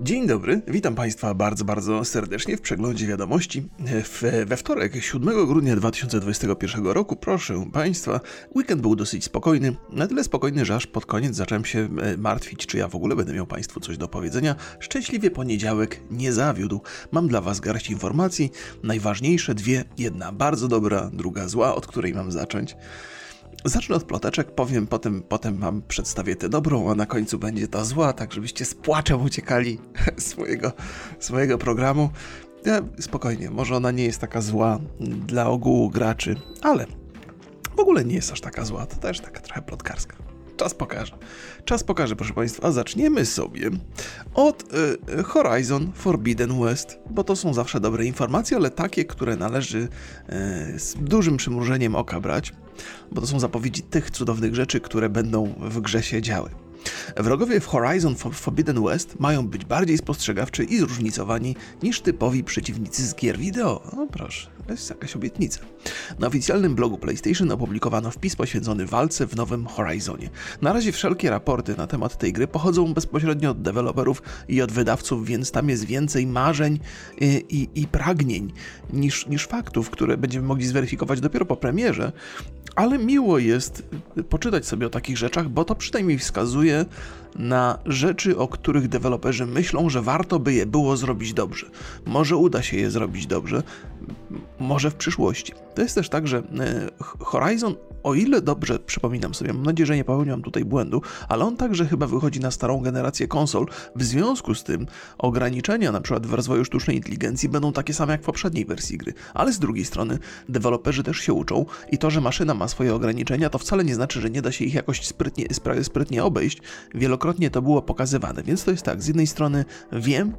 Dzień dobry, witam Państwa bardzo, bardzo serdecznie w przeglądzie wiadomości. W, we wtorek, 7 grudnia 2021 roku, proszę Państwa, weekend był dosyć spokojny, na tyle spokojny, że aż pod koniec zacząłem się e, martwić, czy ja w ogóle będę miał Państwu coś do powiedzenia. Szczęśliwie poniedziałek nie zawiódł. Mam dla Was garść informacji, najważniejsze dwie, jedna bardzo dobra, druga zła, od której mam zacząć. Zacznę od ploteczek, powiem, potem, potem wam przedstawię tę dobrą, a na końcu będzie ta zła, tak żebyście z płaczem uciekali swojego, swojego programu. Ja, spokojnie, może ona nie jest taka zła dla ogółu graczy, ale w ogóle nie jest aż taka zła, to też taka trochę plotkarska. Czas pokaże. Czas pokaże, proszę Państwa. Zaczniemy sobie od y, Horizon Forbidden West, bo to są zawsze dobre informacje, ale takie, które należy y, z dużym przymrużeniem oka brać, bo to są zapowiedzi tych cudownych rzeczy, które będą w grze się działy. Wrogowie w Horizon Forbidden West mają być bardziej spostrzegawczy i zróżnicowani niż typowi przeciwnicy z gier wideo. No proszę, to jest jakaś obietnica. Na oficjalnym blogu PlayStation opublikowano wpis poświęcony walce w nowym Horizonie. Na razie wszelkie raporty na temat tej gry pochodzą bezpośrednio od deweloperów i od wydawców, więc tam jest więcej marzeń i, i, i pragnień niż, niż faktów, które będziemy mogli zweryfikować dopiero po premierze. Ale miło jest poczytać sobie o takich rzeczach, bo to przynajmniej wskazuje na rzeczy, o których deweloperzy myślą, że warto by je było zrobić dobrze. Może uda się je zrobić dobrze, może w przyszłości. To jest też tak, że e, Horizon, o ile dobrze przypominam sobie, mam nadzieję, że nie popełniam tutaj błędu, ale on także chyba wychodzi na starą generację konsol. W związku z tym ograniczenia na przykład w rozwoju sztucznej inteligencji będą takie same jak w poprzedniej wersji gry. Ale z drugiej strony deweloperzy też się uczą i to, że maszyna ma swoje ograniczenia, to wcale nie znaczy, że nie da się ich jakoś sprytnie, sprytnie obejść. Wielokrotnie to było pokazywane, więc to jest tak, z jednej strony wiem,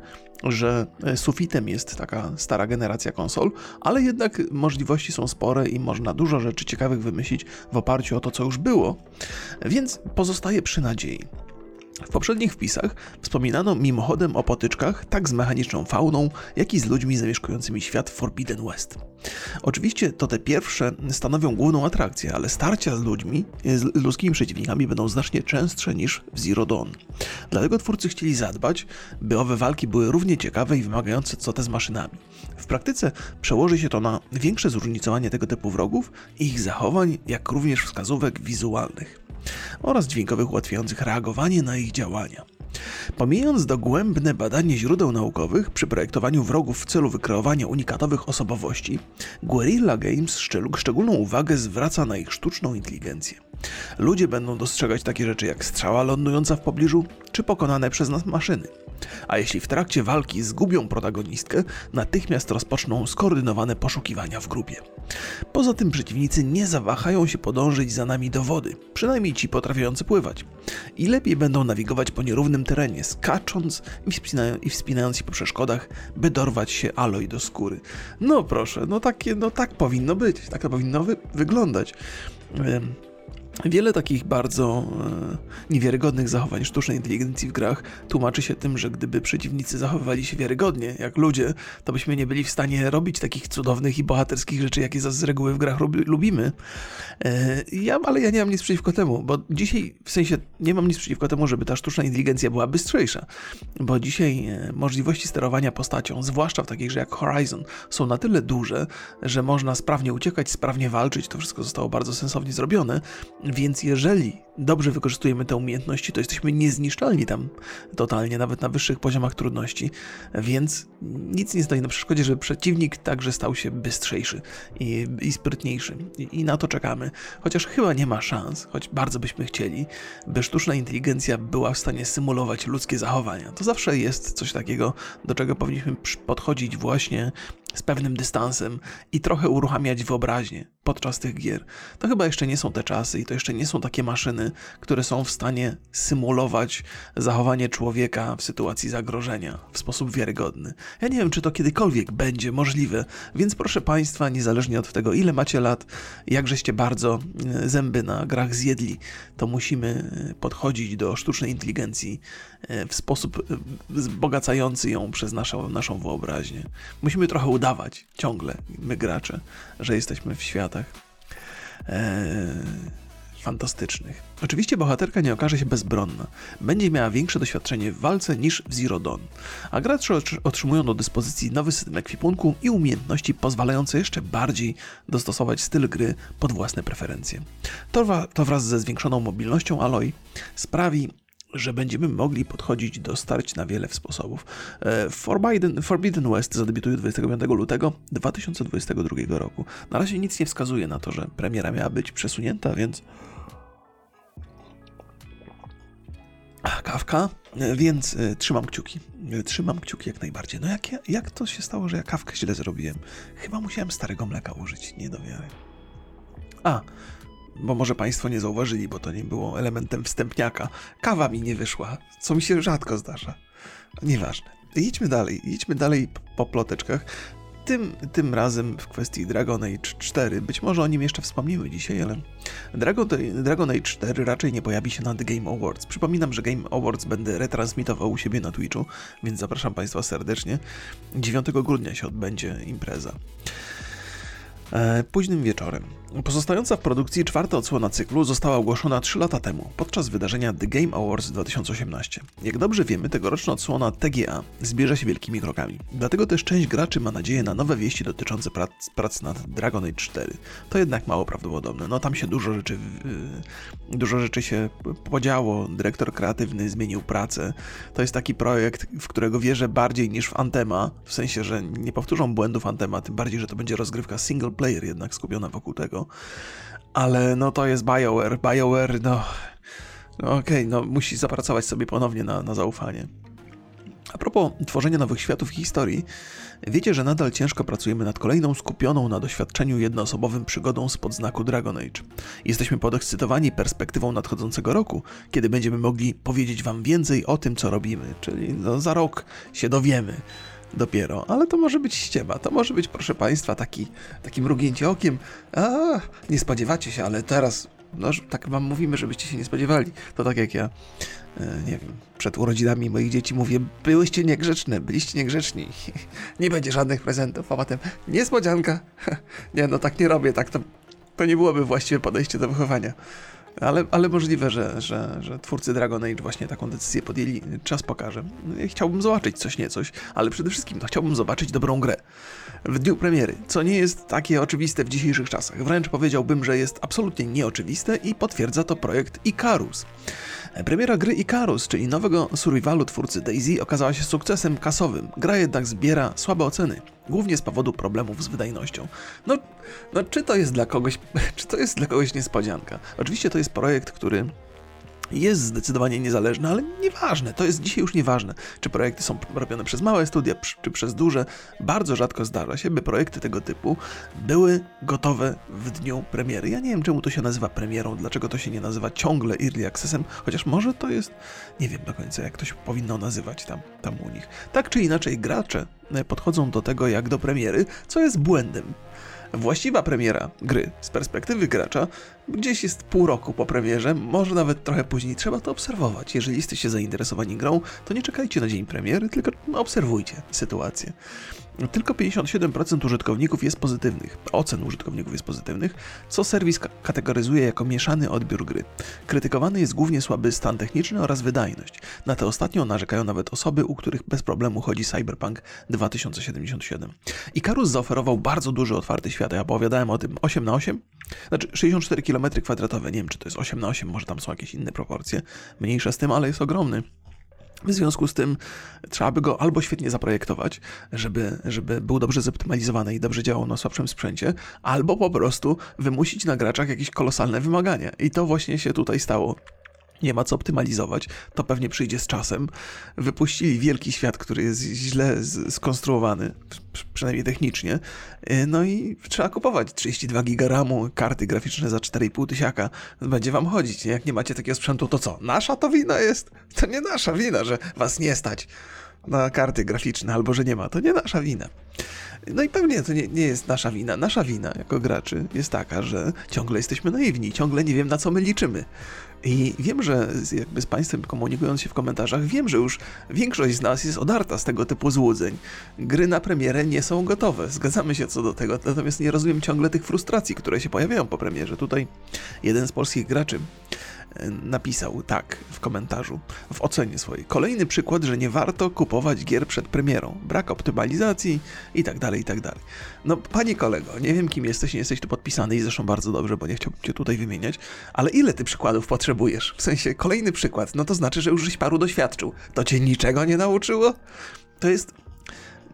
że e, sufitem jest taka stara generacja konsol, ale jednak możliwości są spore i można dużo rzeczy ciekawych wymyślić w oparciu o to, co już było, więc pozostaje przy nadziei. W poprzednich wpisach wspominano mimochodem o potyczkach tak z mechaniczną fauną, jak i z ludźmi zamieszkującymi świat Forbidden West. Oczywiście to te pierwsze stanowią główną atrakcję, ale starcia z ludźmi, z ludzkimi przeciwnikami będą znacznie częstsze niż w Zero Dawn. Dlatego twórcy chcieli zadbać, by owe walki były równie ciekawe i wymagające co te z maszynami. W praktyce przełoży się to na większe zróżnicowanie tego typu wrogów i ich zachowań, jak również wskazówek wizualnych oraz dźwiękowych ułatwiających reagowanie na ich działania. Pomijając dogłębne badanie źródeł naukowych przy projektowaniu wrogów w celu wykreowania unikatowych osobowości, Guerrilla Games szczególną uwagę zwraca na ich sztuczną inteligencję. Ludzie będą dostrzegać takie rzeczy jak strzała lądująca w pobliżu, czy pokonane przez nas maszyny a jeśli w trakcie walki zgubią protagonistkę, natychmiast rozpoczną skoordynowane poszukiwania w grupie. Poza tym przeciwnicy nie zawahają się podążyć za nami do wody, przynajmniej ci potrafiący pływać. I lepiej będą nawigować po nierównym terenie, skacząc i, i wspinając się po przeszkodach, by dorwać się aloj do skóry. No proszę, no takie, no tak powinno być, tak to powinno wy wyglądać. Wiele takich bardzo e, niewiarygodnych zachowań sztucznej inteligencji w grach tłumaczy się tym, że gdyby przeciwnicy zachowywali się wiarygodnie, jak ludzie, to byśmy nie byli w stanie robić takich cudownych i bohaterskich rzeczy, jakie z reguły w grach lubimy. E, ja, ale ja nie mam nic przeciwko temu, bo dzisiaj, w sensie, nie mam nic przeciwko temu, żeby ta sztuczna inteligencja była bystrzejsza, bo dzisiaj e, możliwości sterowania postacią, zwłaszcza w takiej grze jak Horizon, są na tyle duże, że można sprawnie uciekać, sprawnie walczyć, to wszystko zostało bardzo sensownie zrobione, więc jeżeli dobrze wykorzystujemy te umiejętności, to jesteśmy niezniszczalni tam totalnie, nawet na wyższych poziomach trudności, więc nic nie stoi na przeszkodzie, żeby przeciwnik także stał się bystrzejszy i, i sprytniejszy. I, I, na to czekamy. Chociaż chyba nie ma szans, choć bardzo byśmy chcieli, by sztuczna inteligencja była w stanie symulować ludzkie zachowania. To zawsze jest coś takiego, do czego powinniśmy podchodzić właśnie z pewnym dystansem i trochę uruchamiać wyobraźnię podczas tych gier. To chyba jeszcze nie są te czasy i to jeszcze nie są takie maszyny, które są w stanie symulować zachowanie człowieka w sytuacji zagrożenia w sposób wiarygodny. Ja nie wiem, czy to kiedykolwiek będzie możliwe, więc proszę Państwa, niezależnie od tego, ile macie lat, jakżeście bardzo e, zęby na grach zjedli, to musimy e, podchodzić do sztucznej inteligencji e, w sposób wzbogacający ją przez naszą, naszą wyobraźnię. Musimy trochę udawać ciągle, my gracze, że jesteśmy w światach. Eee, fantastycznych. Oczywiście bohaterka nie okaże się bezbronna. Będzie miała większe doświadczenie w walce niż w Zero Dawn. A gracze otrzymują do dyspozycji nowy system ekwipunku i umiejętności pozwalające jeszcze bardziej dostosować styl gry pod własne preferencje. To, to wraz ze zwiększoną mobilnością Aloy sprawi, że będziemy mogli podchodzić do starć na wiele sposobów. E, Forbidden, Forbidden West zadebiutuje 25 lutego 2022 roku. Na razie nic nie wskazuje na to, że premiera miała być przesunięta, więc kawka, e, więc y, trzymam kciuki. Trzymam kciuki jak najbardziej. No jak, jak to się stało, że ja kawkę źle zrobiłem? Chyba musiałem starego mleka użyć, nie do wiary. A, bo może Państwo nie zauważyli, bo to nie było elementem wstępniaka. Kawa mi nie wyszła, co mi się rzadko zdarza. Nieważne. Idźmy dalej, idźmy dalej po ploteczkach. Tym, tym razem w kwestii Dragon Age 4, być może o nim jeszcze wspomnimy dzisiaj, ale Dragon, Dragon Age 4 raczej nie pojawi się na The Game Awards. Przypominam, że Game Awards będę retransmitował u siebie na Twitchu, więc zapraszam Państwa serdecznie. 9 grudnia się odbędzie impreza. E, późnym wieczorem. Pozostająca w produkcji czwarta odsłona cyklu została ogłoszona 3 lata temu, podczas wydarzenia The Game Awards 2018. Jak dobrze wiemy, tegoroczna odsłona TGA zbierze się wielkimi krokami. Dlatego też część graczy ma nadzieję na nowe wieści dotyczące prac, prac nad Dragon Age 4. To jednak mało prawdopodobne. No tam się dużo rzeczy, yy, dużo rzeczy się podziało. Dyrektor kreatywny zmienił pracę. To jest taki projekt, w którego wierzę bardziej niż w Antema, w sensie, że nie powtórzą błędów Antema, tym bardziej, że to będzie rozgrywka single player jednak skupiona wokół tego. Ale no to jest BioWare. BioWare, no, no okej, okay, no musi zapracować sobie ponownie na, na zaufanie. A propos tworzenia nowych światów i historii, wiecie, że nadal ciężko pracujemy nad kolejną skupioną na doświadczeniu jednoosobowym przygodą spod znaku Dragon Age. Jesteśmy podekscytowani perspektywą nadchodzącego roku, kiedy będziemy mogli powiedzieć wam więcej o tym, co robimy, czyli no, za rok się dowiemy dopiero, ale to może być ściema, to może być, proszę Państwa, taki, taki mrugnięcie okiem, a nie spodziewacie się, ale teraz, no tak wam mówimy, żebyście się nie spodziewali, to tak jak ja, e, nie wiem, przed urodzinami moich dzieci mówię, byłyście niegrzeczne, byliście niegrzeczni, nie będzie żadnych prezentów, a potem niespodzianka, nie no tak nie robię, tak to, to nie byłoby właściwe podejście do wychowania. Ale, ale możliwe, że, że, że twórcy Dragon Age właśnie taką decyzję podjęli. Czas pokaże. Chciałbym zobaczyć coś niecoś, ale przede wszystkim to chciałbym zobaczyć dobrą grę. W dniu premiery, co nie jest takie oczywiste w dzisiejszych czasach. Wręcz powiedziałbym, że jest absolutnie nieoczywiste i potwierdza to projekt Icarus. Premiera gry Icarus, czyli nowego survivalu twórcy Daisy, okazała się sukcesem kasowym. Gra jednak zbiera słabe oceny, głównie z powodu problemów z wydajnością. No, no czy to jest dla kogoś, czy to jest dla kogoś niespodzianka? Oczywiście to jest projekt, który jest zdecydowanie niezależny, ale nieważne, to jest dzisiaj już nieważne, czy projekty są robione przez małe studia, czy przez duże. Bardzo rzadko zdarza się, by projekty tego typu były gotowe w dniu premiery. Ja nie wiem, czemu to się nazywa premierą, dlaczego to się nie nazywa ciągle early accessem, chociaż może to jest, nie wiem do końca, jak to się powinno nazywać tam, tam u nich. Tak czy inaczej, gracze podchodzą do tego jak do premiery, co jest błędem. Właściwa premiera gry z perspektywy gracza gdzieś jest pół roku po premierze, może nawet trochę później. Trzeba to obserwować. Jeżeli jesteście zainteresowani grą, to nie czekajcie na dzień premiery, tylko obserwujcie sytuację. Tylko 57% użytkowników jest pozytywnych, ocen użytkowników jest pozytywnych, co serwis kategoryzuje jako mieszany odbiór gry. Krytykowany jest głównie słaby stan techniczny oraz wydajność. Na tę ostatnią narzekają nawet osoby, u których bez problemu chodzi Cyberpunk 2077. Icarus zaoferował bardzo duży otwarty świat, ja opowiadałem o tym 8 na 8 znaczy 64 km2, nie wiem czy to jest 8 na 8 może tam są jakieś inne proporcje, mniejsze z tym, ale jest ogromny. W związku z tym trzeba by go albo świetnie zaprojektować, żeby, żeby był dobrze zoptymalizowany i dobrze działał na słabszym sprzęcie, albo po prostu wymusić na graczach jakieś kolosalne wymagania. I to właśnie się tutaj stało nie ma co optymalizować, to pewnie przyjdzie z czasem. Wypuścili wielki świat, który jest źle skonstruowany, przynajmniej technicznie, y, no i trzeba kupować 32 giga RAMu, karty graficzne za 4,5 tysiaka, będzie wam chodzić. Jak nie macie takiego sprzętu, to co? Nasza to wina jest? To nie nasza wina, że was nie stać. na karty graficzne, albo że nie ma. To nie nasza wina. No i pewnie to nie, nie jest nasza wina. Nasza wina jako graczy jest taka, że ciągle jesteśmy naiwni, ciągle nie wiem na co my liczymy. I wiem, że jakby z Państwem komunikując się w komentarzach, wiem, że już większość z nas jest odarta z tego typu złudzeń. Gry na premierę nie są gotowe, zgadzamy się co do tego, natomiast nie rozumiem ciągle tych frustracji, które się pojawiają po premierze. Tutaj jeden z polskich graczy napisał tak w komentarzu, w ocenie swojej. Kolejny przykład, że nie warto kupować gier przed premierą. Brak optymalizacji i tak dalej, i tak dalej. No, panie kolego, nie wiem kim jesteś, nie jesteś tu podpisany i zresztą bardzo dobrze, bo nie chciałbym cię tutaj wymieniać, ale ile ty przykładów potrzebujesz? W sensie, kolejny przykład, no to znaczy, że już żeś paru doświadczył. To cię niczego nie nauczyło? To jest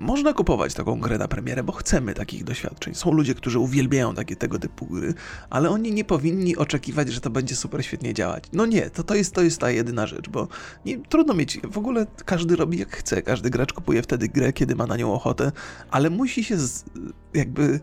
można kupować taką grę na premierę, bo chcemy takich doświadczeń. Są ludzie, którzy uwielbiają takie tego typu gry, ale oni nie powinni oczekiwać, że to będzie super świetnie działać. No nie, to, to, jest, to jest ta jedyna rzecz, bo nie, trudno mieć, w ogóle każdy robi jak chce, każdy gracz kupuje wtedy grę, kiedy ma na nią ochotę, ale musi się z, jakby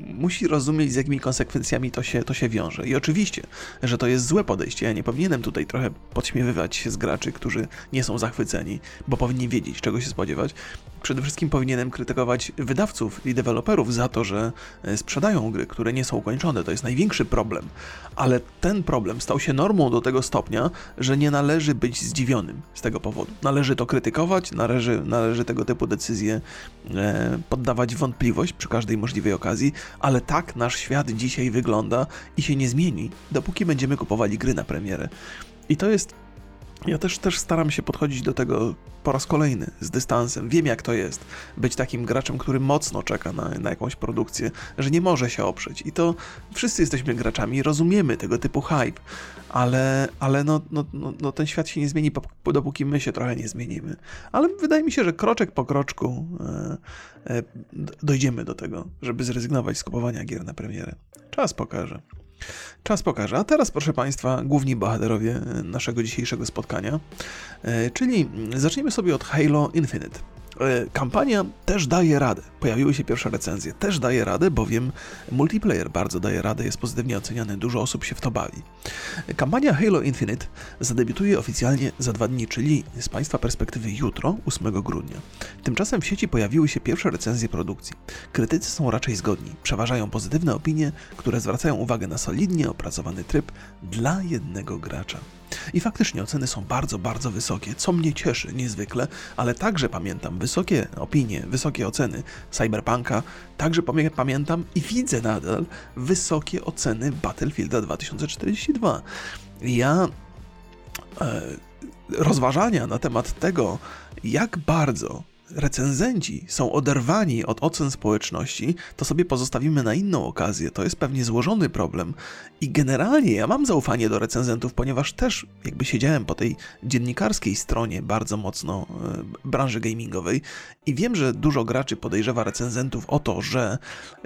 musi rozumieć, z jakimi konsekwencjami to się, to się wiąże. I oczywiście, że to jest złe podejście. Ja nie powinienem tutaj trochę podśmiewywać się z graczy, którzy nie są zachwyceni, bo powinni wiedzieć, czego się spodziewać. Przede wszystkim powinienem krytykować wydawców i deweloperów za to, że e, sprzedają gry, które nie są kończone. To jest największy problem. Ale ten problem stał się normą do tego stopnia, że nie należy być zdziwionym z tego powodu. Należy to krytykować, należy, należy tego typu decyzje e, poddawać wątpliwość przy każdej możliwej okazji, ale tak nasz świat dzisiaj wygląda i się nie zmieni, dopóki będziemy kupowali gry na premierę. I to jest ja też, też staram się podchodzić do tego po raz kolejny, z dystansem. Wiem, jak to jest być takim graczem, który mocno czeka na, na jakąś produkcję, że nie może się oprzeć. I to wszyscy jesteśmy graczami, rozumiemy tego typu hype, ale, ale no, no, no, no ten świat się nie zmieni, dopóki my się trochę nie zmienimy. Ale wydaje mi się, że kroczek po kroczku e, e, dojdziemy do tego, żeby zrezygnować z kupowania gier na premierę. Czas pokaże. Czas pokaże. A teraz, proszę Państwa, główni bohaterowie naszego dzisiejszego spotkania, e, czyli zacznijmy sobie od Halo Infinite. E, kampania też daje radę. Pojawiły się pierwsze recenzje. Też daje radę, bowiem multiplayer bardzo daje radę, jest pozytywnie oceniany, dużo osób się w to bawi. Kampania Halo Infinite zadebiutuje oficjalnie za dwa dni, czyli z Państwa perspektywy jutro, 8 grudnia. Tymczasem w sieci pojawiły się pierwsze recenzje produkcji. Krytycy są raczej zgodni. Przeważają pozytywne opinie, które zwracają uwagę na solidnie opracowany tryb dla jednego gracza. I faktycznie oceny są bardzo, bardzo wysokie, co mnie cieszy niezwykle, ale także pamiętam wysokie opinie, wysokie oceny Cyberpunka, także pamiętam i widzę nadal wysokie oceny Battlefielda 2042. Ja e, rozważania na temat tego, jak bardzo recenzenci są oderwani od ocen społeczności, to sobie pozostawimy na inną okazję. To jest pewnie złożony problem. I generalnie ja mam zaufanie do recenzentów, ponieważ też jakby siedziałem po tej dziennikarskiej stronie bardzo mocno e, branży gamingowej i wiem, że dużo graczy podejrzewa recenzentów o to, że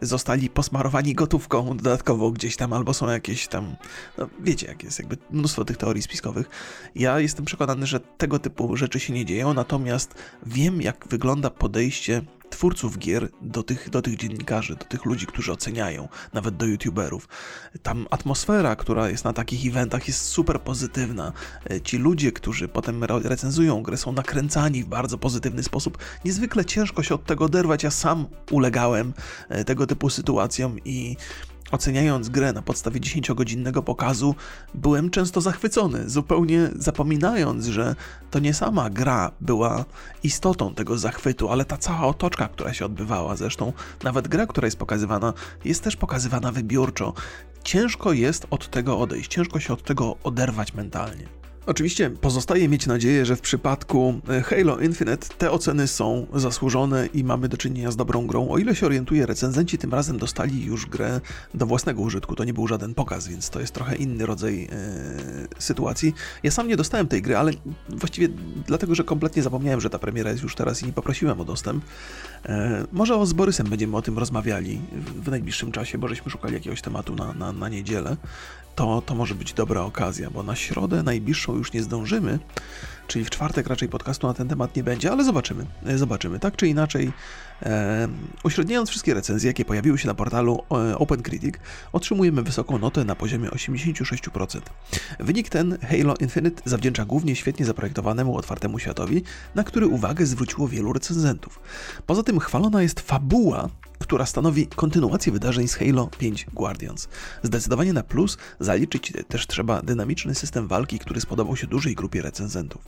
zostali posmarowani gotówką dodatkowo gdzieś tam, albo są jakieś tam, no wiecie jak jest, jakby mnóstwo tych teorii spiskowych. Ja jestem przekonany, że tego typu rzeczy się nie dzieją, natomiast wiem jak wygląda podejście twórców gier do tych, do tych dziennikarzy, do tych ludzi, którzy oceniają, nawet do youtuberów. Tam atmosfera, która jest na takich eventach jest super pozytywna. E, ci ludzie, którzy potem recenzują grę są nakręcani w bardzo pozytywny sposób. Niezwykle ciężko się od tego oderwać. Ja sam ulegałem e, tego typu sytuacjom i Oceniając grę na podstawie 10-godzinnego pokazu, byłem często zachwycony, zupełnie zapominając, że to nie sama gra była istotą tego zachwytu, ale ta cała otoczka, która się odbywała. Zresztą nawet gra, która jest pokazywana, jest też pokazywana wybiórczo. Ciężko jest od tego odejść, ciężko się od tego oderwać mentalnie. Oczywiście pozostaje mieć nadzieję, że w przypadku e, Halo Infinite te oceny są zasłużone i mamy do czynienia z dobrą grą. O ile się orientuję, recenzenci tym razem dostali już grę do własnego użytku. To nie był żaden pokaz, więc to jest trochę inny rodzaj e, sytuacji. Ja sam nie dostałem tej gry, ale właściwie dlatego, że kompletnie zapomniałem, że ta premiera jest już teraz i nie poprosiłem o dostęp. E, może z Borysem będziemy o tym rozmawiali w, najbliższym czasie, bo żeśmy szukali jakiegoś tematu na, na, na niedzielę to, to może być dobra okazja, bo na środę najbliższą już nie zdążymy, czyli w czwartek raczej podcastu na ten temat nie będzie, ale zobaczymy. Zobaczymy. Tak czy inaczej, e, uśredniając wszystkie recenzje, jakie pojawiły się na portalu e, OpenCritic, otrzymujemy wysoką notę na poziomie 86%. Wynik ten Halo Infinite zawdzięcza głównie świetnie zaprojektowanemu otwartemu światowi, na który uwagę zwróciło wielu recenzentów. Poza tym chwalona jest fabuła która stanowi kontynuację wydarzeń z Halo 5 Guardians. Zdecydowanie na plus zaliczyć też trzeba dynamiczny system walki, który spodobał się dużej grupie recenzentów.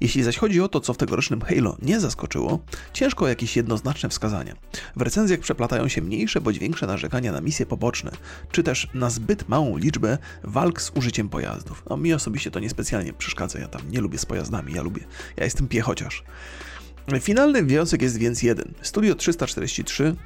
Jeśli zaś chodzi o to, co w tegorocznym Halo nie zaskoczyło, ciężko jakieś jednoznaczne wskazania. W recenzjach przeplatają się mniejsze bądź większe narzekania na misje poboczne, czy też na zbyt małą liczbę walk z użyciem pojazdów. No, mi osobiście to niespecjalnie przeszkadza, ja tam nie lubię z pojazdami, ja lubię, ja jestem piechociarz. Finalny wniosek jest więc jeden. Studio 343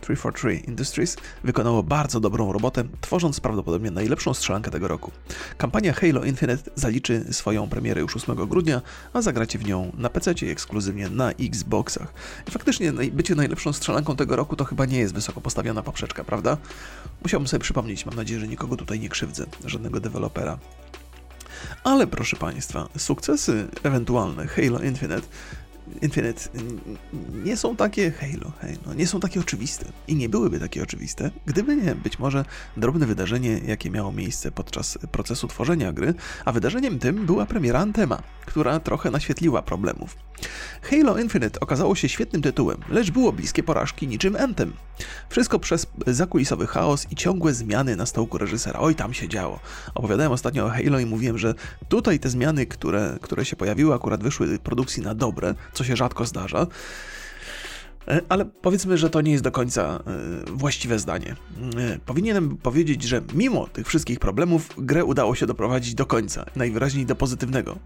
343 Industries wykonało bardzo dobrą robotę, tworząc prawdopodobnie najlepszą strzelankę tego roku. Kampania Halo Infinite zaliczy swoją premierę już 8 grudnia, a zagracie w nią na PC ekskluzywnie na Xboxach. I faktycznie bycie najlepszą strzelanką tego roku to chyba nie jest wysoko postawiona poprzeczka, prawda? Musiałbym sobie przypomnieć, mam nadzieję, że nikogo tutaj nie krzywdzę, żadnego dewelopera. Ale proszę Państwa, sukcesy ewentualne Halo Infinite Infinite nie są takie Halo, Halo, nie są takie oczywiste i nie byłyby takie oczywiste, gdyby nie być może drobne wydarzenie, jakie miało miejsce podczas procesu tworzenia gry, a wydarzeniem tym była premiera Antema, która trochę naświetliła problemów. Halo Infinite okazało się świetnym tytułem, lecz było bliskie porażki niczym Anthem. Wszystko przez zakulisowy chaos i ciągłe zmiany na stołku reżysera. Oj, tam się działo. Opowiadałem ostatnio o Halo i mówiłem, że tutaj te zmiany, które, które się pojawiły, akurat wyszły produkcji na dobre, co się rzadko zdarza. E, ale powiedzmy, że to nie jest do końca e, właściwe zdanie. E, powinienem powiedzieć, że mimo tych wszystkich problemów, grę udało się doprowadzić do końca, najwyraźniej do pozytywnego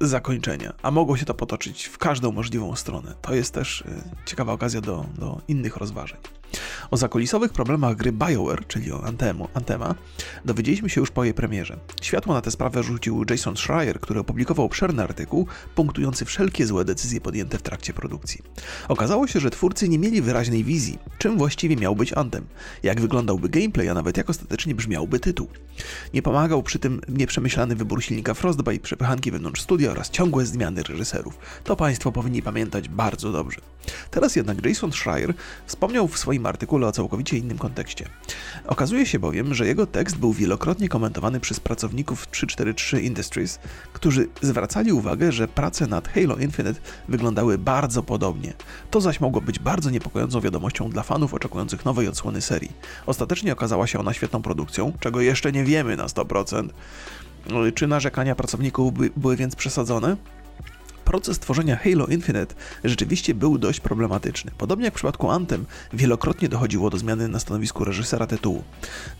zakończenia, a mogło się to potoczyć w każdą możliwą stronę. To jest też ciekawa okazja do, do innych rozważań. O zakulisowych problemach gry BioWare, czyli o Antemu, Antema, dowiedzieliśmy się już po jej premierze. Światło na tę sprawę rzucił Jason Schreier, który opublikował obszerny artykuł punktujący wszelkie złe decyzje podjęte w trakcie produkcji. Okazało się, że twórcy nie mieli wyraźnej wizji, czym właściwie miał być Antem, jak wyglądałby gameplay, a nawet jak ostatecznie brzmiałby tytuł. Nie pomagał przy tym nieprzemyślany wybór silnika Frostbite, przepychanki wewnątrz studia oraz ciągłe zmiany reżyserów. To Państwo powinni pamiętać bardzo dobrze. Teraz jednak Jason Schreier wspomniał w swoim artykule o całkowicie innym kontekście. Okazuje się bowiem, że jego tekst był wielokrotnie komentowany przez pracowników 343 Industries, którzy zwracali uwagę, że prace nad Halo Infinite wyglądały bardzo podobnie. To zaś mogło być bardzo niepokojącą wiadomością dla fanów oczekujących nowej odsłony serii. Ostatecznie okazała się ona świetną produkcją, czego jeszcze nie wiemy na 100%. Czy narzekania pracowników były więc przesadzone? Proces tworzenia Halo Infinite rzeczywiście był dość problematyczny. Podobnie jak w przypadku Anthem, wielokrotnie dochodziło do zmiany na stanowisku reżysera tytułu.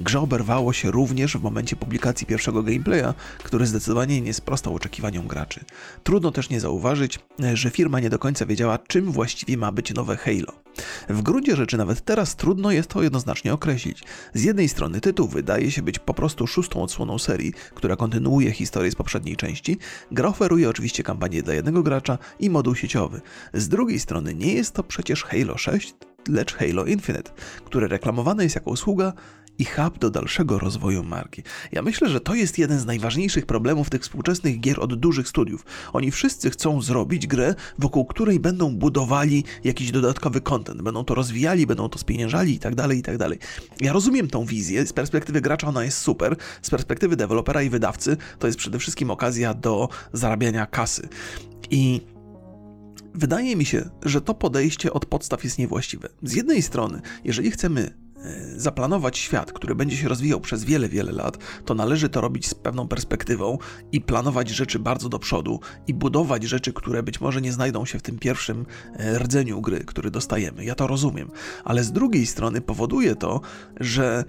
Grze oberwało się również w momencie publikacji pierwszego gameplaya, który zdecydowanie nie sprostał oczekiwaniom graczy. Trudno też nie zauważyć, że firma nie do końca wiedziała, czym właściwie ma być nowe Halo. W gruncie rzeczy nawet teraz trudno jest to jednoznacznie określić. Z jednej strony tytuł wydaje się być po prostu szóstą odsłoną serii, która kontynuuje historię z poprzedniej części. Gra oferuje oczywiście kampanię dla jednego gracza i moduł sieciowy. Z drugiej strony nie jest to przecież Halo 6, lecz Halo Infinite, które reklamowane jest jako usługa i hub do dalszego rozwoju marki. Ja myślę, że to jest jeden z najważniejszych problemów tych współczesnych gier od dużych studiów. Oni wszyscy chcą zrobić grę, wokół której będą budowali jakiś dodatkowy content, będą to rozwijali, będą to spieniężali i tak dalej, i tak. Ja rozumiem tą wizję, z perspektywy gracza ona jest super, z perspektywy dewelopera i wydawcy to jest przede wszystkim okazja do zarabiania kasy. I Wydaje mi się, że to podejście od podstaw jest niewłaściwe. Z jednej strony, jeżeli chcemy zaplanować świat, który będzie się rozwijał przez wiele, wiele lat, to należy to robić z pewną perspektywą i planować rzeczy bardzo do przodu i budować rzeczy, które być może nie znajdą się w tym pierwszym e, rdzeniu gry, który dostajemy. Ja to rozumiem, ale z drugiej strony powoduje to, że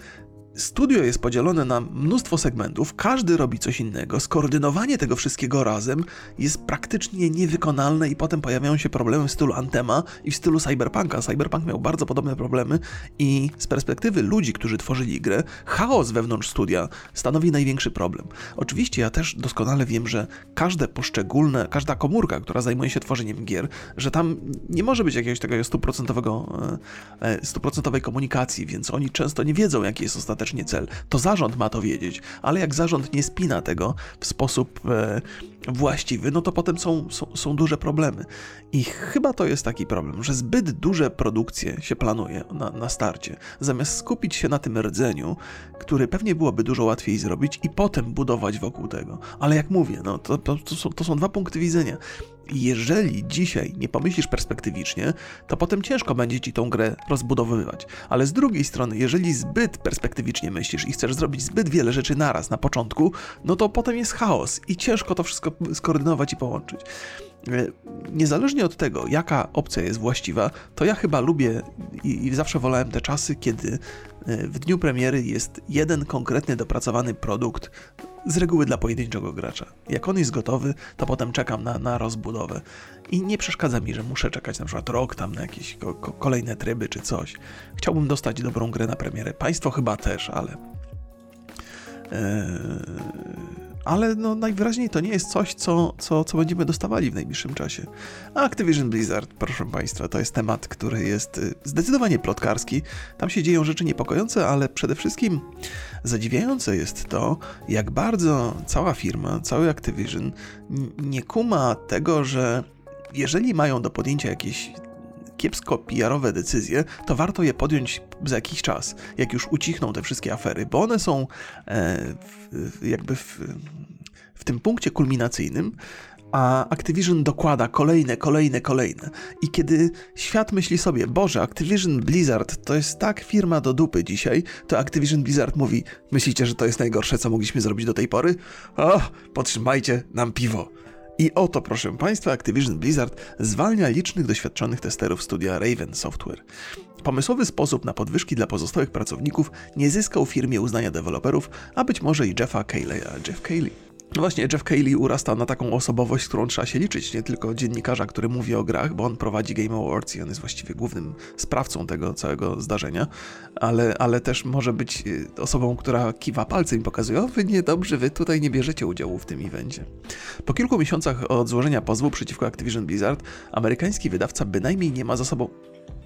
Studio jest podzielone na mnóstwo segmentów, każdy robi coś innego. Skoordynowanie tego wszystkiego razem jest praktycznie niewykonalne i potem pojawiają się problemy w stylu Antema i w stylu Cyberpunka. Cyberpunk miał bardzo podobne problemy i z perspektywy ludzi, którzy tworzyli grę, chaos wewnątrz studia stanowi największy problem. Oczywiście ja też doskonale wiem, że każde poszczególne, każda komórka, która zajmuje się tworzeniem gier, że tam nie może być jakiegoś takiego stuprocentowego, e, e, stuprocentowej komunikacji, więc oni często nie wiedzą, jaki jest ostateczny cel. To zarząd ma to wiedzieć, ale jak zarząd nie spina tego w sposób e, właściwy, no to potem są, są, są duże problemy. I chyba to jest taki problem, że zbyt duże produkcje się planuje na, na starcie, zamiast skupić się na tym rdzeniu, który pewnie byłoby dużo łatwiej zrobić i potem budować wokół tego. Ale jak mówię, no to, to, to, są, to są dwa punkty widzenia jeżeli dzisiaj nie pomyślisz perspektywicznie, to potem ciężko będzie ci tą grę rozbudowywać. Ale z drugiej strony, jeżeli zbyt perspektywicznie myślisz i chcesz zrobić zbyt wiele rzeczy naraz na początku, no to potem jest chaos i ciężko to wszystko skoordynować i połączyć. E, niezależnie od tego, jaka opcja jest właściwa, to ja chyba lubię i, i zawsze wolałem te czasy, kiedy e, w dniu premiery jest jeden konkretny dopracowany produkt, z reguły dla pojedynczego gracza. Jak on jest gotowy, to potem czekam na, na rozbudowę. I nie przeszkadza mi, że muszę czekać na przykład rok tam na jakieś ko kolejne tryby czy coś. Chciałbym dostać dobrą grę na premierę. Państwo chyba też, ale. Eee ale no najwyraźniej to nie jest coś, co, co, co będziemy dostawali w najbliższym czasie. A Activision Blizzard, proszę Państwa, to jest temat, który jest y, zdecydowanie plotkarski. Tam się dzieją rzeczy niepokojące, ale przede wszystkim zadziwiające jest to, jak bardzo cała firma, cały Activision nie kuma tego, że jeżeli mają do podjęcia jakieś kiepsko PR-owe decyzje, to warto je podjąć za jakiś czas, jak już ucichną te wszystkie afery, bo one są e, w, jakby w, w tym punkcie kulminacyjnym, a Activision dokłada kolejne, kolejne, kolejne. I kiedy świat myśli sobie, Boże, Activision Blizzard to jest tak firma do dupy dzisiaj, to Activision Blizzard mówi, myślicie, że to jest najgorsze, co mogliśmy zrobić do tej pory? O, podtrzymajcie nam piwo. I oto, proszę Państwa, Activision Blizzard zwalnia licznych doświadczonych testerów studia Raven Software. Pomysłowy sposób na podwyżki dla pozostałych pracowników nie zyskał firmie uznania deweloperów, a być może i Jeffa Cayley'a. Jeff Cayley no właśnie, Jeff Cayley urasta na taką osobowość, z którą trzeba się liczyć, nie tylko dziennikarza, który mówi o grach, bo on prowadzi Game Awards i on jest właściwie głównym sprawcą tego całego zdarzenia, ale, ale też może być y, osobą, która kiwa palcem i pokazuje, o wy niedobrze, wy tutaj nie bierzecie udziału w tym evencie. Po kilku miesiącach od złożenia pozwu przeciwko Activision Blizzard, amerykański wydawca bynajmniej nie ma za sobą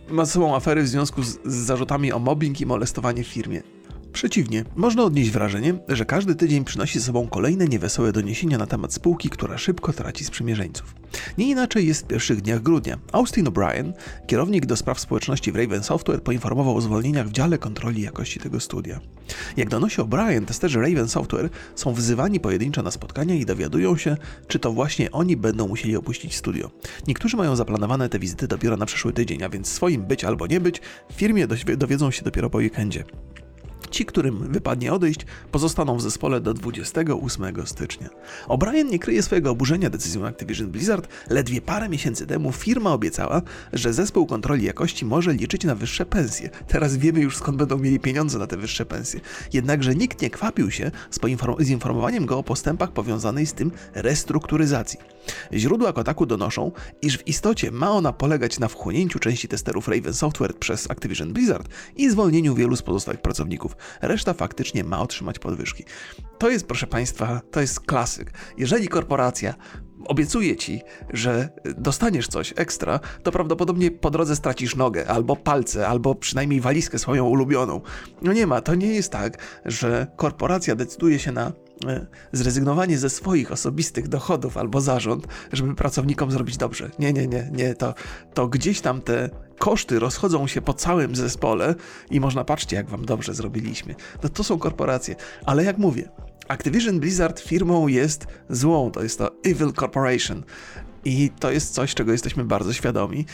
ma za sobą afery w związku z, z zarzutami o mobbing i molestowanie w firmie. Przeciwnie, można odnieść wrażenie, że każdy tydzień przynosi ze sobą kolejne niewesołe doniesienia na temat spółki, która szybko traci sprzymierzeńców. Nie inaczej jest w pierwszych dniach grudnia. Austin O'Brien, kierownik do spraw społeczności w Raven Software, poinformował o zwolnieniach w dziale kontroli jakości tego studia. Jak donosi O'Brien, testerzy Raven Software są wzywani pojedynczo na spotkania i dowiadują się, czy to właśnie oni będą musieli opuścić studio. Niektórzy mają zaplanowane te wizyty dopiero na przyszły tydzień, a więc swoim być albo nie być w firmie dowiedzą się dopiero po weekendzie. Ci, którym wypadnie odejść, pozostaną w zespole do 28 stycznia. O'Brien nie kryje swojego oburzenia decyzją Activision Blizzard. Ledwie parę miesięcy temu firma obiecała, że zespół kontroli jakości może liczyć na wyższe pensje. Teraz wiemy już skąd będą mieli pieniądze na te wyższe pensje. Jednakże nikt nie kwapił się z, z informowaniem go o postępach powiązanej z tym restrukturyzacji. Źródła Kotaku donoszą, iż w istocie ma ona polegać na wchłonięciu części testerów Raven Software przez Activision Blizzard i zwolnieniu wielu z pozostałych pracowników. Reszta faktycznie ma otrzymać podwyżki. To jest, proszę Państwa, to jest klasyk. Jeżeli korporacja obiecuje ci, że dostaniesz coś ekstra, to prawdopodobnie po drodze stracisz nogę, albo palce, albo przynajmniej walizkę swoją ulubioną. No nie ma, to nie jest tak, że korporacja decyduje się na zrezygnowanie ze swoich osobistych dochodów albo zarząd, żeby pracownikom zrobić dobrze. Nie, nie, nie, nie, to, to gdzieś tam te koszty rozchodzą się po całym zespole i można patrzcie, jak wam dobrze zrobiliśmy. No to są korporacje, ale jak mówię, Activision Blizzard firmą jest złą, to jest to Evil Corporation. I to jest coś, czego jesteśmy bardzo świadomi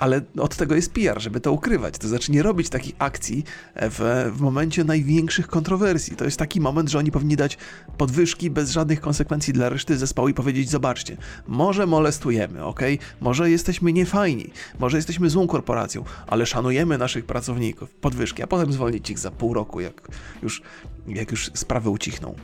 ale od tego jest PR, żeby to ukrywać. To znaczy nie robić takich akcji w, w momencie największych kontrowersji. To jest taki moment, że oni powinni dać podwyżki bez żadnych konsekwencji dla reszty zespołu i powiedzieć: Zobaczcie, może molestujemy, ok? Może jesteśmy niefajni, może jesteśmy złą korporacją, ale szanujemy naszych pracowników. Podwyżki, a potem zwolnić ich za pół roku, jak już, jak już sprawy ucichną.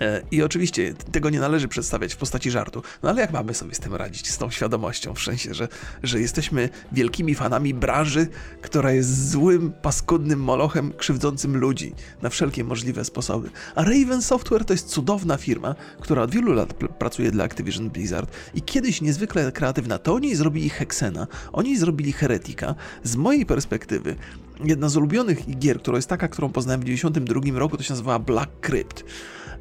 E, I oczywiście tego nie należy przedstawiać w postaci żartu, no ale jak mamy sobie z tym radzić, z tą świadomością, w sensie, że, że jesteśmy wielkimi fanami branży, która jest złym, paskudnym molochem krzywdzącym ludzi na wszelkie możliwe sposoby. A Raven Software to jest cudowna firma, która od wielu lat pracuje dla Activision Blizzard i kiedyś niezwykle kreatywna. To oni zrobili Hexena, oni zrobili Heretika. Z mojej perspektywy jedna z ulubionych gier, która jest taka, którą poznałem w 92 roku, to się nazywała Black Crypt.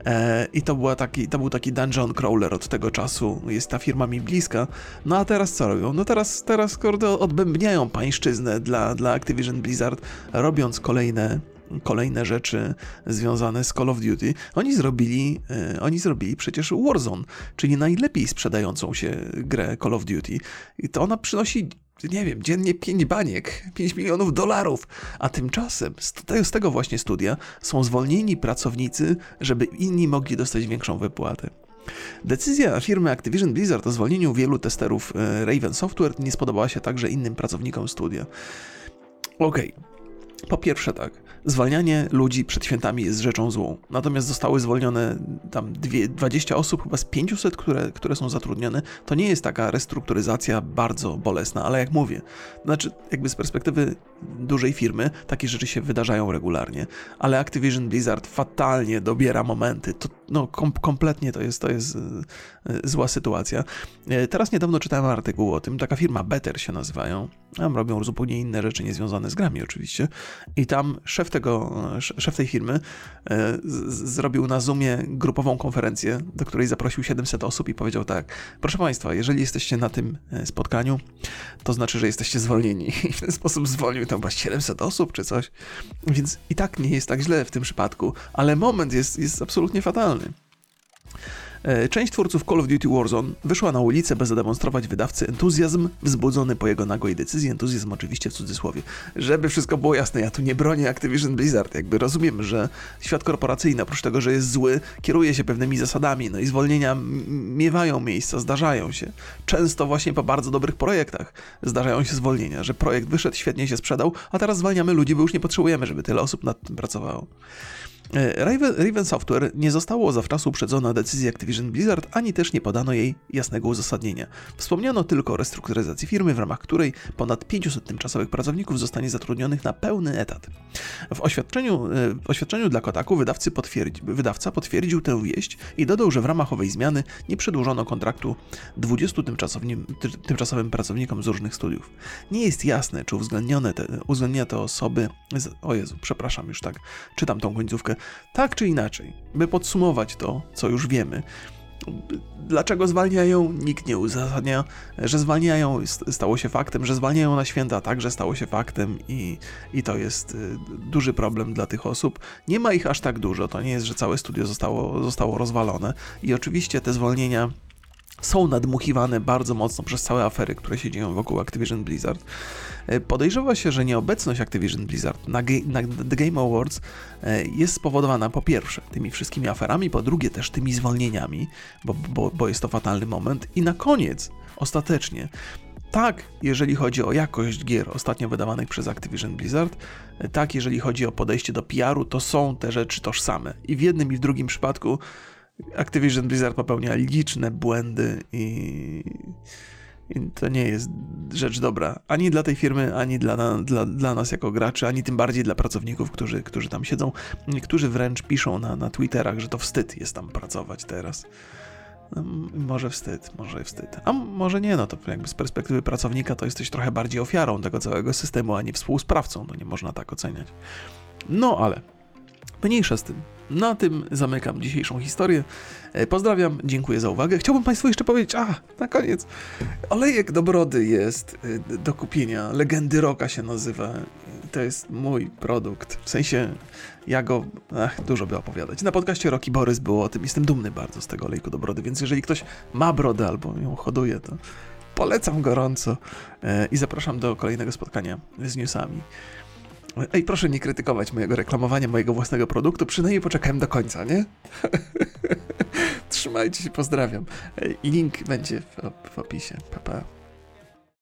E, I to, była taki, to był taki dungeon crawler od tego czasu. Jest ta firma mi bliska. No a teraz co robią? No teraz, teraz kurde, odbębniają pańszczyznę dla, dla Activision Blizzard, robiąc kolejne kolejne rzeczy związane z Call of Duty. Oni zrobili, e, oni zrobili przecież Warzone, czyli najlepiej sprzedającą się grę Call of Duty. I to ona przynosi nie wiem, dziennie 5 baniek, 5 milionów dolarów, a tymczasem z z tego właśnie studia są zwolnieni pracownicy, żeby inni mogli dostać większą wypłatę. Decyzja firmy Activision Blizzard o zwolnieniu wielu testerów e, Raven Software nie spodobała się także innym pracownikom studia. Okej, okay. Po pierwsze tak, zwalnianie ludzi przed świętami jest rzeczą złą. Natomiast zostały zwolnione tam dwie, 20 osób, chyba z 500, które, które są zatrudnione. To nie jest taka restrukturyzacja bardzo bolesna, ale jak mówię, znaczy jakby z perspektywy dużej firmy takie rzeczy się wydarzają regularnie, ale Activision Blizzard fatalnie dobiera momenty. To, no, kom, kompletnie to jest, to jest yy, zła sytuacja. Yy, teraz niedawno czytałem artykuł o tym, taka firma Better się nazywają. Tam robią zupełnie inne rzeczy niezwiązane z grami oczywiście. I tam szef tego, szef tej firmy e, zrobił na Zoomie grupową konferencję, do której zaprosił 700 osób i powiedział tak, proszę Państwa, jeżeli jesteście na tym e, spotkaniu, to znaczy, że jesteście zwolnieni. I w ten sposób zwolnił tam chyba 700 osób czy coś. Więc i tak nie jest tak źle w tym przypadku, ale moment jest, jest absolutnie fatalny. E, część twórców Call of Duty Warzone wyszła na ulicę, by zademonstrować wydawcy entuzjazm wzbudzony po jego nagłej decyzji. Entuzjazm oczywiście w cudzysłowie. Żeby wszystko było jasne, ja tu nie bronię Activision Blizzard. Jakby rozumiem, że świat korporacyjny, oprócz tego, że jest zły, kieruje się pewnymi zasadami. No i zwolnienia miewają miejsca, zdarzają się. Często właśnie po bardzo dobrych projektach zdarzają się zwolnienia, że projekt wyszedł, świetnie się sprzedał, a teraz zwalniamy ludzi, bo już nie potrzebujemy, żeby tyle osób nad tym pracowało. E, Raven, Raven Software nie zostało zawczasu uprzedzona decyzji Activision Blizzard, ani też nie podano jej jasnego uzasadnienia. Wspomniano tylko o restrukturyzacji firmy, w ramach której ponad 500 tymczasowych pracowników zostanie zatrudnionych na pełny etat. W oświadczeniu, e, w oświadczeniu dla Kotaku wydawcy potwierdzi, wydawca potwierdził tę wieść i dodał, że w ramach owej zmiany nie przedłużono kontraktu 20 tymczasowym pracownikom z różnych studiów. Nie jest jasne, czy uwzględnione te, uwzględnione te osoby. Z, o Jezu, przepraszam, już tak czytam tą końcówkę. Tak czy inaczej, by podsumować to, co już wiemy, Dlaczego zwalniają? Nikt nie uzasadnia, że zwalniają, stało się faktem, że zwalniają na święta, także stało się faktem i, i to jest y, duży problem dla tych osób. Nie ma ich aż tak dużo, to nie jest, że całe studio zostało, zostało rozwalone i oczywiście te zwolnienia są nadmuchiwane bardzo mocno przez całe afery, które się dzieją wokół Activision Blizzard. E, podejrzewa się, że nieobecność Activision Blizzard na, na The Game Awards e, jest spowodowana po pierwsze tymi wszystkimi aferami, po drugie też tymi zwolnieniami, bo, bo, bo jest to fatalny moment i na koniec, ostatecznie, tak, jeżeli chodzi o jakość gier ostatnio wydawanych przez Activision Blizzard, e, tak, jeżeli chodzi o podejście do PR-u, to są te rzeczy tożsame. I w jednym i w drugim przypadku Activision Blizzard popełnia liczne błędy i, i, to nie jest rzecz dobra. Ani dla tej firmy, ani dla, dla, dla nas jako graczy, ani tym bardziej dla pracowników, którzy, którzy tam siedzą. Niektórzy wręcz piszą na, na Twitterach, że to wstyd jest tam pracować teraz. Może wstyd, może wstyd. A może nie, no to jakby z perspektywy pracownika to jesteś trochę bardziej ofiarą tego całego systemu, a nie współsprawcą. No nie można tak oceniać. No ale mniejsza z tym. Na tym zamykam dzisiejszą historię. E, pozdrawiam, dziękuję za uwagę. Chciałbym Państwu jeszcze powiedzieć, a na koniec, olejek do brody jest e, do kupienia. Legendy Roka się nazywa. To jest mój produkt. W sensie, ja go, ach, dużo by opowiadać. Na podcaście Roki Borys było o tym. Jestem dumny bardzo z tego olejku do brody, więc jeżeli ktoś ma brodę albo ją hoduje, to polecam gorąco e, i zapraszam do kolejnego spotkania z newsami. Ej, proszę nie krytykować mojego reklamowania mojego własnego produktu, przynajmniej poczekałem do końca, nie? Trzymajcie się, pozdrawiam. Link będzie w, w opisie. Pa, pa.